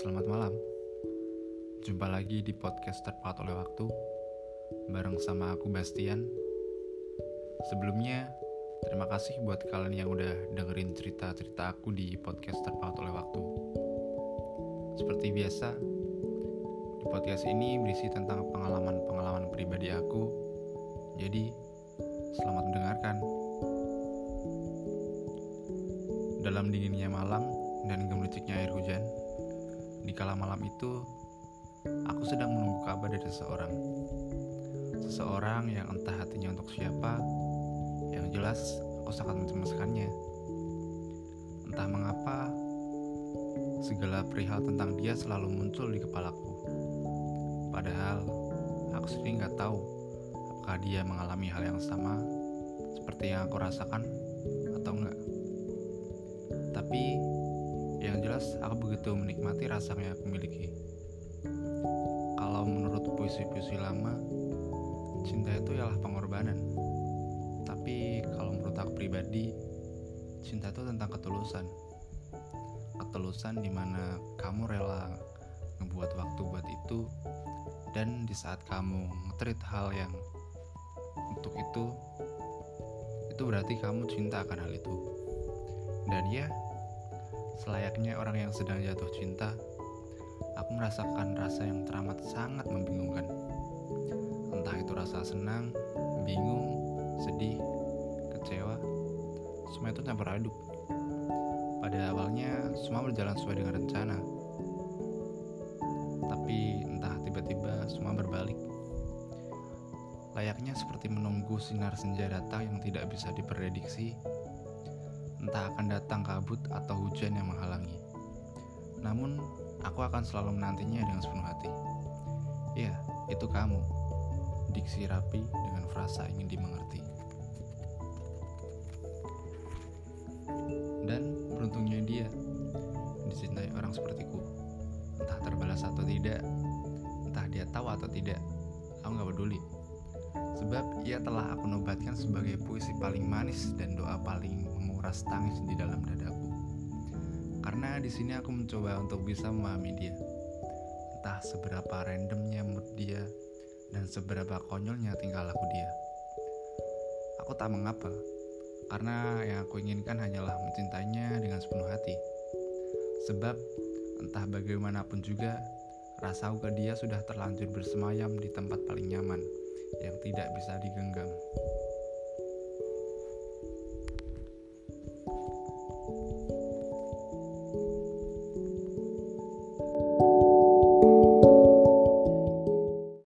Selamat malam. Jumpa lagi di podcast terpaut oleh waktu bareng sama aku Bastian. Sebelumnya, terima kasih buat kalian yang udah dengerin cerita-cerita aku di podcast terpaut oleh waktu. Seperti biasa, di podcast ini berisi tentang pengalaman-pengalaman pribadi aku. Jadi, selamat mendengarkan. Dalam dinginnya malam dan kala malam itu, aku sedang menunggu kabar dari seseorang. Seseorang yang entah hatinya untuk siapa, yang jelas aku sangat mencemaskannya. Entah mengapa, segala perihal tentang dia selalu muncul di kepalaku. Padahal, aku sendiri nggak tahu apakah dia mengalami hal yang sama seperti yang aku rasakan atau enggak. Tapi jelas aku begitu menikmati rasa yang aku miliki. Kalau menurut puisi-puisi lama, cinta itu ialah pengorbanan. Tapi kalau menurut aku pribadi, cinta itu tentang ketulusan. Ketulusan di mana kamu rela ngebuat waktu buat itu dan di saat kamu ngetrit hal yang untuk itu itu berarti kamu cinta akan hal itu dan ya Selayaknya orang yang sedang jatuh cinta, aku merasakan rasa yang teramat sangat membingungkan. Entah itu rasa senang, bingung, sedih, kecewa, semua itu campur aduk. Pada awalnya, semua berjalan sesuai dengan rencana. Tapi entah tiba-tiba semua berbalik. Layaknya seperti menunggu sinar senja datang yang tidak bisa diprediksi, entah akan datang kabut atau hujan yang menghalangi. Namun, aku akan selalu menantinya dengan sepenuh hati. Ya, itu kamu. Diksi rapi dengan frasa ingin dimengerti. Dan beruntungnya dia dicintai orang sepertiku. Entah terbalas atau tidak, entah dia tahu atau tidak, aku gak peduli. Sebab ia telah aku nobatkan sebagai puisi paling manis dan doa paling menguras tangis di dalam dadaku. Karena di sini aku mencoba untuk bisa memahami dia. Entah seberapa randomnya mood dia dan seberapa konyolnya tingkah laku dia. Aku tak mengapa, karena yang aku inginkan hanyalah mencintainya dengan sepenuh hati. Sebab entah bagaimanapun juga, rasa ke dia sudah terlanjur bersemayam di tempat paling nyaman yang tidak bisa digenggam.